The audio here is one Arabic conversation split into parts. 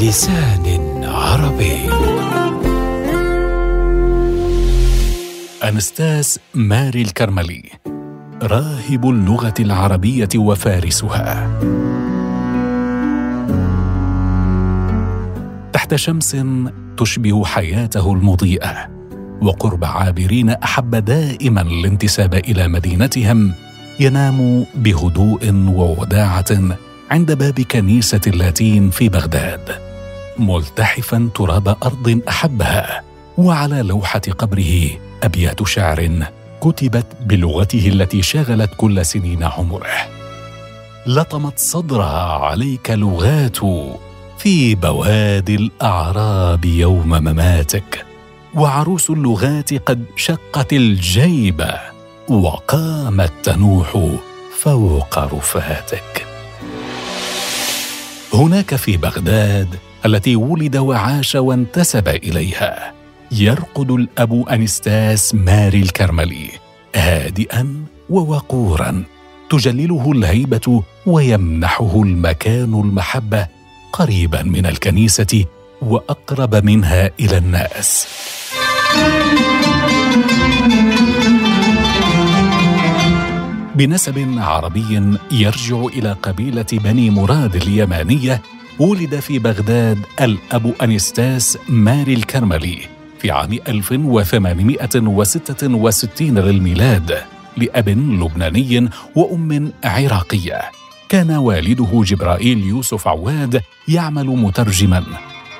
بلسان عربي. أنستاس ماري الكرملي راهب اللغة العربية وفارسها. تحت شمس تشبه حياته المضيئة وقرب عابرين أحب دائما الانتساب إلى مدينتهم ينام بهدوء ووداعة عند باب كنيسة اللاتين في بغداد. ملتحفا تراب أرض أحبها وعلى لوحة قبره أبيات شعر كتبت بلغته التي شغلت كل سنين عمره. لطمت صدرها عليك لغات في بوادي الأعراب يوم مماتك وعروس اللغات قد شقت الجيب وقامت تنوح فوق رفاتك. هناك في بغداد التي ولد وعاش وانتسب إليها. يرقد الأب أنستاس ماري الكرملي هادئا ووقورا. تجلله الهيبة ويمنحه المكان المحبة قريبا من الكنيسة وأقرب منها إلى الناس. بنسب عربي يرجع إلى قبيلة بني مراد اليمانية ولد في بغداد الأب أنستاس ماري الكرملي في عام 1866 للميلاد لأب لبناني وأم عراقية. كان والده جبرائيل يوسف عواد يعمل مترجما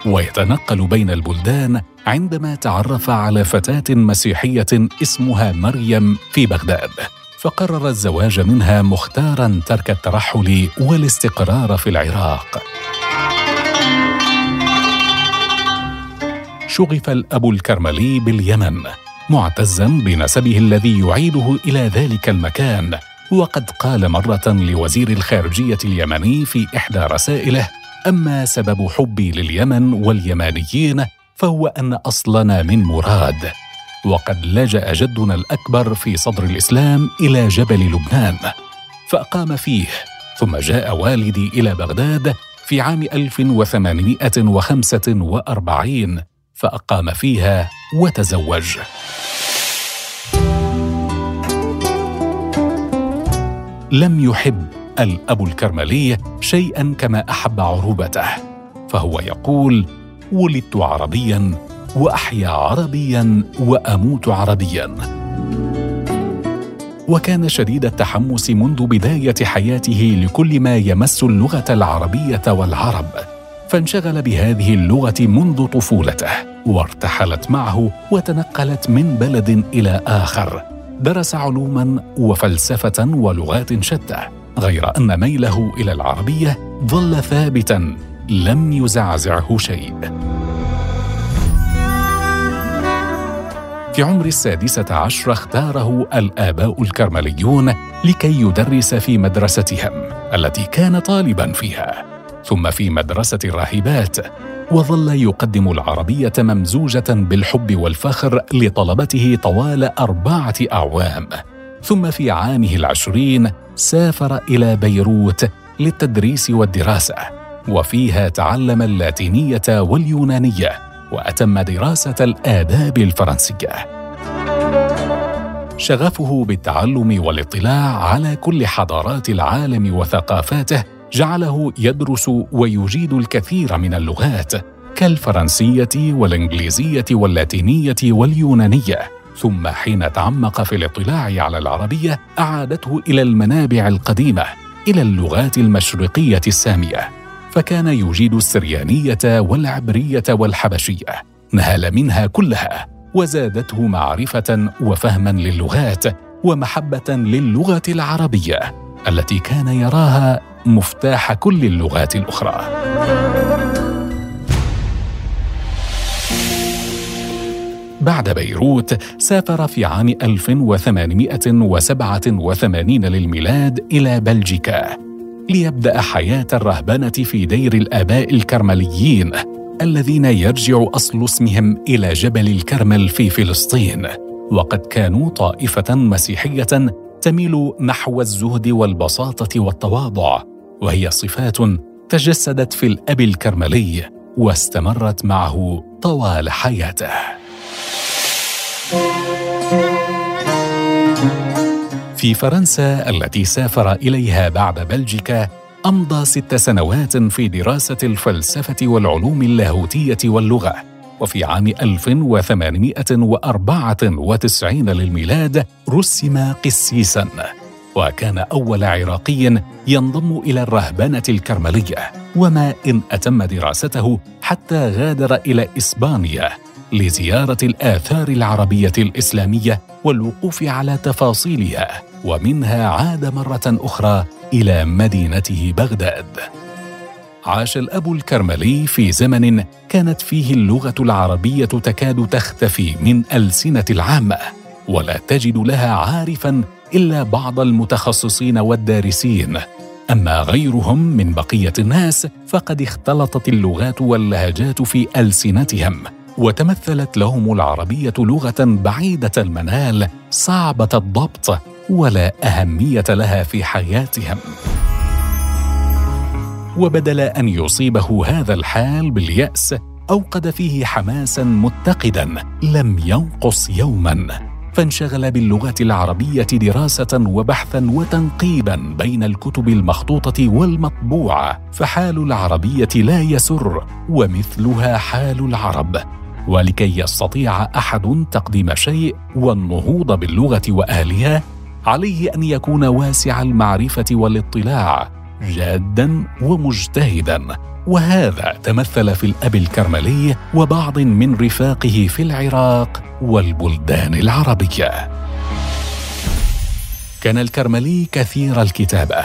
ويتنقل بين البلدان عندما تعرف على فتاة مسيحية اسمها مريم في بغداد. فقرر الزواج منها مختارا ترك الترحل والاستقرار في العراق. شغف الأب الكرملي باليمن معتزا بنسبه الذي يعيده إلى ذلك المكان. وقد قال مرة لوزير الخارجية اليمني في إحدى رسائله أما سبب حبي لليمن واليمانيين فهو أن أصلنا من مراد. وقد لجأ جدنا الأكبر في صدر الإسلام إلى جبل لبنان فأقام فيه. ثم جاء والدي إلى بغداد في عام 1845 فأقام فيها وتزوج. لم يحب الأب الكرملي شيئا كما أحب عروبته، فهو يقول: ولدت عربيا وأحيا عربيا وأموت عربيا. وكان شديد التحمس منذ بداية حياته لكل ما يمس اللغة العربية والعرب فانشغل بهذه اللغة منذ طفولته وارتحلت معه وتنقلت من بلد إلى آخر. درس علوما وفلسفة ولغات شتى غير أن ميله إلى العربية ظل ثابتا لم يزعزعه شيء. في عمر السادسة عشر اختاره الآباء الكرمليون لكي يدرس في مدرستهم التي كان طالبا فيها. ثم في مدرسة الراهبات وظل يقدم العربية ممزوجة بالحب والفخر لطلبته طوال أربعة أعوام. ثم في عامه العشرين سافر إلى بيروت للتدريس والدراسة وفيها تعلم اللاتينية واليونانية وأتم دراسة الآداب الفرنسية. شغفه بالتعلم والاطلاع على كل حضارات العالم وثقافاته جعله يدرس ويجيد الكثير من اللغات كالفرنسية والإنجليزية واللاتينية واليونانية. ثم حين تعمق في الاطلاع على العربية أعادته إلى المنابع القديمة إلى اللغات المشرقية السامية. فكان يجيد السريانية والعبرية والحبشية. نهل منها كلها وزادته معرفة وفهما للغات ومحبة للغة العربية التي كان يراها مفتاح كل اللغات الأخرى. بعد بيروت سافر في عام 1887 للميلاد إلى بلجيكا ليبدأ حياة الرهبنة في دير الآباء الكرمليين الذين يرجع أصل اسمهم إلى جبل الكرمل في فلسطين. وقد كانوا طائفة مسيحية تميل نحو الزهد والبساطة والتواضع وهي صفات تجسدت في الأب الكرملي واستمرت معه طوال حياته. في فرنسا التي سافر إليها بعد بلجيكا أمضى ست سنوات في دراسة الفلسفة والعلوم اللاهوتية واللغة. وفي عام 1894 للميلاد رسم قسيسا. وكان أول عراقي ينضم إلى الرهبنه الكرملية وما إن أتم دراسته حتى غادر إلى إسبانيا لزيارة الآثار العربية الإسلامية والوقوف على تفاصيلها ومنها عاد مرة أخرى إلى مدينته بغداد. عاش الأب الكرملي في زمن كانت فيه اللغة العربية تكاد تختفي من ألسنة العامة ولا تجد لها عارفا إلا بعض المتخصصين والدارسين. أما غيرهم من بقية الناس فقد اختلطت اللغات واللهجات في ألسنتهم وتمثلت لهم العربية لغة بعيدة المنال صعبة الضبط ولا أهمية لها في حياتهم. وبدل أن يصيبه هذا الحال باليأس أوقد فيه حماسا متقدا لم ينقص يوما. فانشغل باللغة العربية دراسة وبحثا وتنقيبا بين الكتب المخطوطة والمطبوعة فحال العربية لا يسر ومثلها حال العرب. ولكي يستطيع أحد تقديم شيء والنهوض باللغة وأهلها عليه أن يكون واسع المعرفة والاطلاع. جادا ومجتهدا. وهذا تمثل في الأب الكرملي وبعض من رفاقه في العراق والبلدان العربية. كان الكرملي كثير الكتابة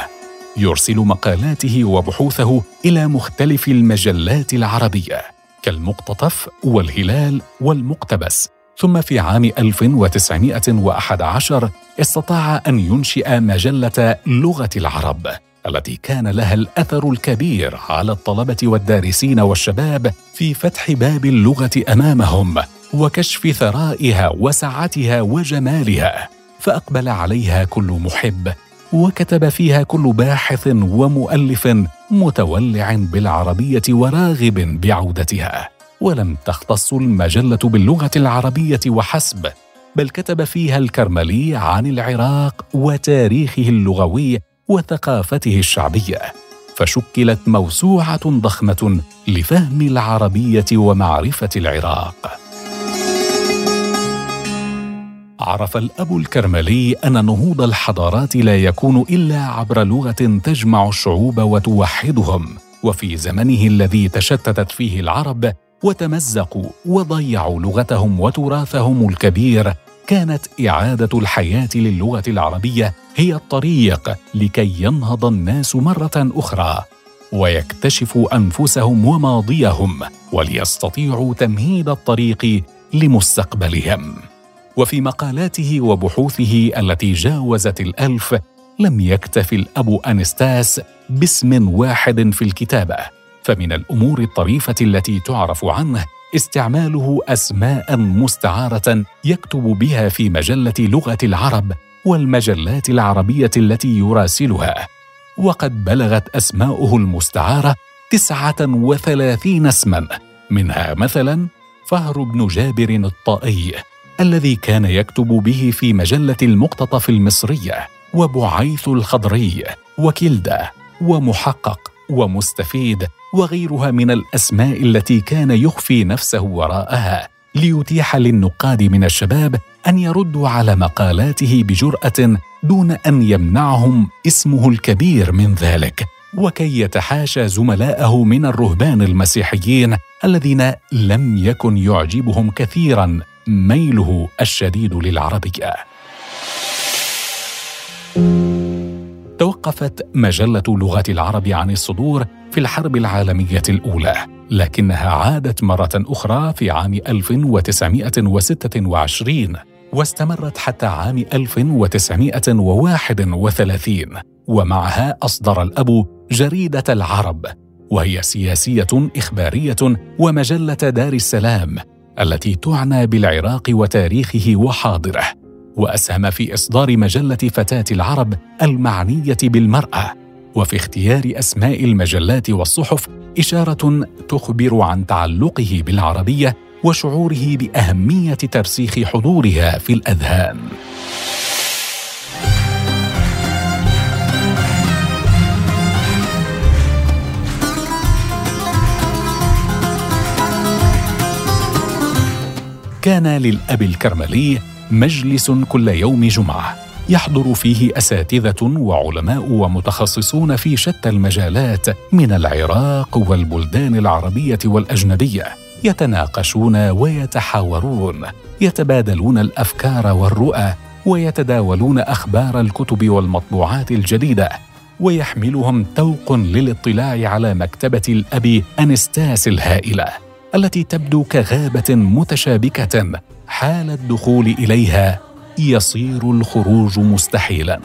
يرسل مقالاته وبحوثه إلى مختلف المجلات العربية كالمقتطف والهلال والمقتبس. ثم في عام 1911 استطاع أن ينشئ مجلة لغة العرب. التي كان لها الأثر الكبير على الطلبة والدارسين والشباب في فتح باب اللغة أمامهم وكشف ثرائها وسعتها وجمالها فأقبل عليها كل محب وكتب فيها كل باحث ومؤلف متولع بالعربية وراغب بعودتها. ولم تختص المجلة باللغة العربية وحسب بل كتب فيها الكرملي عن العراق وتاريخه اللغوي وثقافته الشعبية فشكلت موسوعة ضخمة لفهم العربية ومعرفة العراق. عرف الأب الكرملي أن نهوض الحضارات لا يكون إلا عبر لغة تجمع الشعوب وتوحدهم وفي زمنه الذي تشتتت فيه العرب وتمزقوا وضيعوا لغتهم وتراثهم الكبير كانت إعادة الحياة للغة العربية هي الطريق لكي ينهض الناس مرة أخرى ويكتشفوا أنفسهم وماضيهم وليستطيعوا تمهيد الطريق لمستقبلهم. وفي مقالاته وبحوثه التي جاوزت الألف لم يكتف الأب أنستاس باسم واحد في الكتابة فمن الأمور الطريفة التي تعرف عنه استعماله أسماء مستعارة يكتب بها في مجلة لغة العرب والمجلات العربية التي يراسلها. وقد بلغت أسماؤه المستعارة تسعة وثلاثين اسما منها مثلا فهر بن جابر الطائي الذي كان يكتب به في مجلة المقتطف المصرية وبعيث الخضري وكلده ومحقق. ومستفيد وغيرها من الأسماء التي كان يخفي نفسه وراءها ليتيح للنقاد من الشباب أن يردوا على مقالاته بجرأة دون أن يمنعهم اسمه الكبير من ذلك. وكي يتحاشى زملائه من الرهبان المسيحيين الذين لم يكن يعجبهم كثيرا ميله الشديد للعربية. توقفت مجلة لغه العرب عن الصدور في الحرب العالمية الأولى لكنها عادت مرة أخرى في عام 1926 واستمرت حتى عام 1931 ومعها أصدر الأب جريدة العرب وهي سياسية إخبارية ومجلة دار السلام التي تعنى بالعراق وتاريخه وحاضره. وأسهم في إصدار مجلة فتاة العرب المعنية بالمرأة وفي اختيار أسماء المجلات والصحف إشارة تخبر عن تعلقه بالعربية وشعوره بأهمية ترسيخ حضورها في الأذهان. كان للأب الكرملي مجلس كل يوم جمعة يحضر فيه أساتذة وعلماء ومتخصصون في شتى المجالات من العراق والبلدان العربية والأجنبية. يتناقشون ويتحاورون يتبادلون الأفكار والرؤى ويتداولون أخبار الكتب والمطبوعات الجديدة ويحملهم توق للاطلاع على مكتبة الاب أنستاس الهائلة التي تبدو كغابة متشابكة حال الدخول إليها يصير الخروج مستحيلا.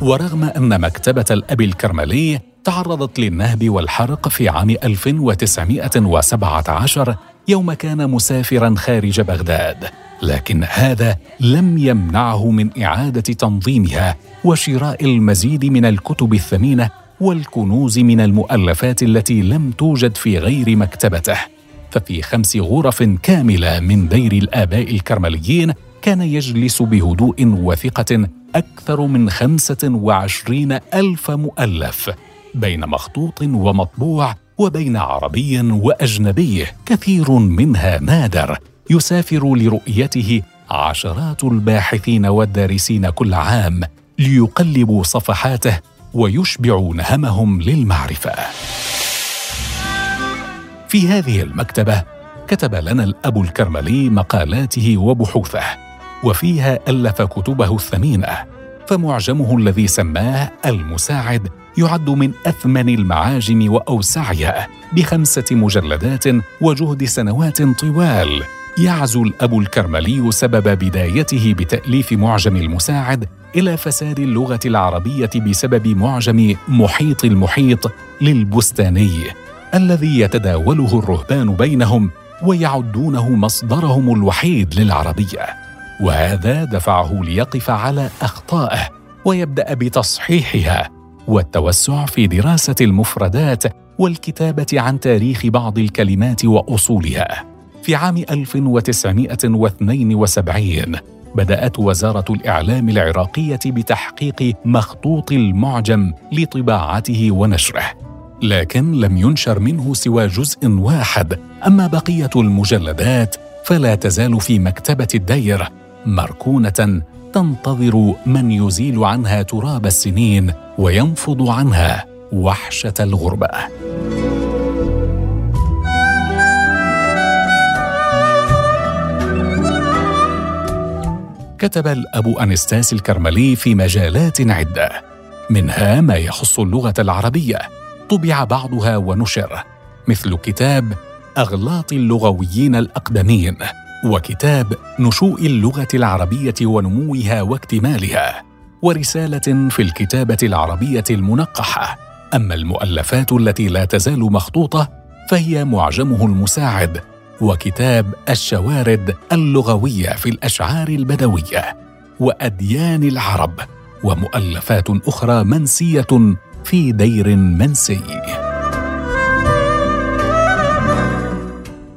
ورغم أن مكتبة الأب الكرملي تعرضت للنهب والحرق في عام 1917 يوم كان مسافرا خارج بغداد لكن هذا لم يمنعه من إعادة تنظيمها وشراء المزيد من الكتب الثمينة والكنوز من المؤلفات التي لم توجد في غير مكتبته. ففي خمس غرف كاملة من دير الآباء الكرمليين كان يجلس بهدوء وثقة أكثر من خمسة وعشرين ألف مؤلف بين مخطوط ومطبوع وبين عربي وأجنبي كثير منها نادر يسافر لرؤيته عشرات الباحثين والدارسين كل عام ليقلبوا صفحاته ويشبعوا نهمهم للمعرفة. في هذه المكتبة كتب لنا الأب الكرملي مقالاته وبحوثه وفيها ألف كتبه الثمينة فمعجمه الذي سماه المساعد يعد من أثمن المعاجم وأوسعها بخمسة مجلدات وجهد سنوات طوال يعزو الاب الكرملي سبب بدايته بتأليف معجم المساعد إلى فساد اللغة العربية بسبب معجم محيط المحيط للبستاني الذي يتداوله الرهبان بينهم ويعدونه مصدرهم الوحيد للعربية. وهذا دفعه ليقف على أخطائه ويبدأ بتصحيحها والتوسع في دراسة المفردات والكتابة عن تاريخ بعض الكلمات وأصولها. في عام 1972 بدأت وزارة الإعلام العراقية بتحقيق مخطوط المعجم لطباعته ونشره لكن لم ينشر منه سوى جزء واحد. أما بقية المجلدات فلا تزال في مكتبة الدير مركونة تنتظر من يزيل عنها تراب السنين وينفض عنها وحشة الغربة. كتب الأب أنستاس الكرملي في مجالات عدة. منها ما يخص اللغة العربية. طبع بعضها ونشر. مثل كتاب أغلاط اللغويين الأقدمين. وكتاب نشوء اللغة العربية ونموها واكتمالها. ورسالة في الكتابة العربية المنقحة. أما المؤلفات التي لا تزال مخطوطة فهي معجمه المساعد وكتاب الشوارد اللغوية في الأشعار البدوية وأديان العرب ومؤلفات أخرى منسية في دير منسي.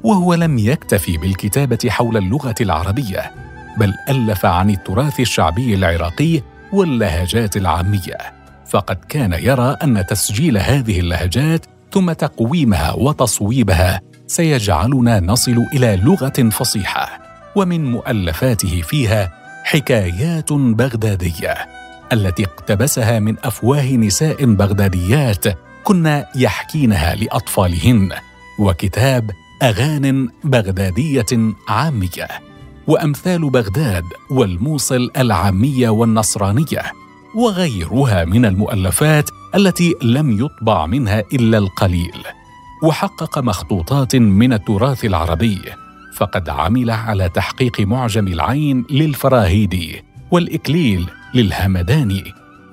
وهو لم يكتفي بالكتابة حول اللغة العربية بل ألف عن التراث الشعبي العراقي واللهجات العامية. فقد كان يرى أن تسجيل هذه اللهجات ثم تقويمها وتصويبها سيجعلنا نصل إلى لغة فصيحة ومن مؤلفاته فيها حكايات بغدادية التي اقتبسها من أفواه نساء بغداديات كن يحكينها لأطفالهن وكتاب أغان بغدادية عامية وأمثال بغداد والموصل العامية والنصرانية وغيرها من المؤلفات التي لم يطبع منها إلا القليل. وحقق مخطوطات من التراث العربي فقد عمل على تحقيق معجم العين للفراهيدي والإكليل للهمداني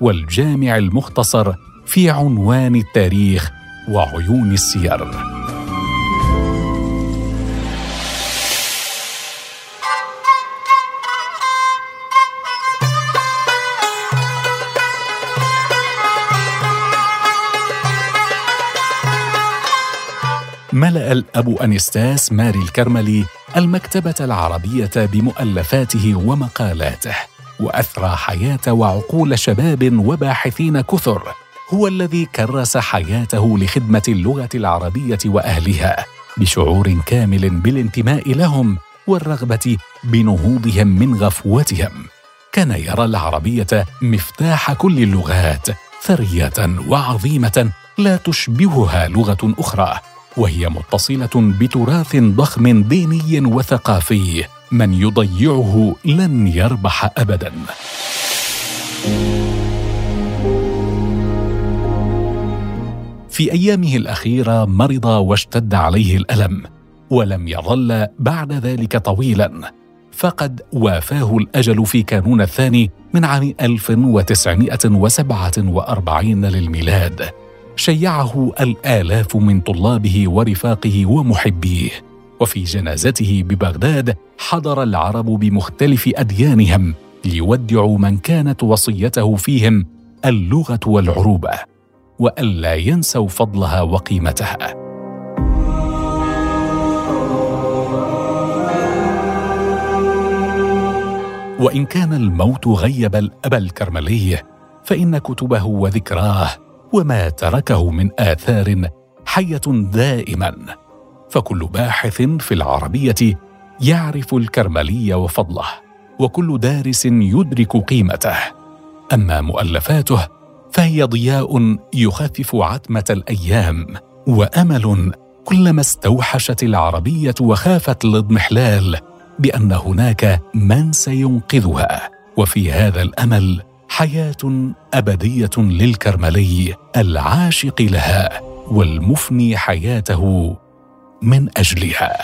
والجامع المختصر في عنوان التاريخ وعيون السير. بدأ الأب أنستاس ماري الكرملي المكتبة العربية بمؤلفاته ومقالاته وأثرى حياة وعقول شباب وباحثين كثر هو الذي كرس حياته لخدمة اللغة العربية وأهلها بشعور كامل بالانتماء لهم والرغبة بنهوضهم من غفوتهم. كان يرى العربية مفتاح كل اللغات ثرية وعظيمة لا تشبهها لغة أخرى. وهي متصلة بتراث ضخم ديني وثقافي من يضيعه لن يربح ابدا. في أيامه الأخيرة مرض واشتد عليه الألم ولم يظل بعد ذلك طويلا. فقد وافاه الأجل في كانون الثاني من عام 1947 للميلاد. شيعه الآلاف من طلابه ورفاقه ومحبيه. وفي جنازته ببغداد حضر العرب بمختلف أديانهم ليودعوا من كانت وصيته فيهم اللغة والعروبة والا ينسوا فضلها وقيمتها. وإن كان الموت غيب الأب الكرملي فإن كتبه وذكراه وما تركه من آثار حية دائما. فكل باحث في العربية يعرف الكرملي وفضله وكل دارس يدرك قيمته. أما مؤلفاته فهي ضياء يخفف عتمة الأيام وأمل كلما استوحشت العربية وخافت الاضمحلال بأن هناك من سينقذها. وفي هذا الأمل حياة أبدية للكرملي العاشق لها والمفني حياته من أجلها.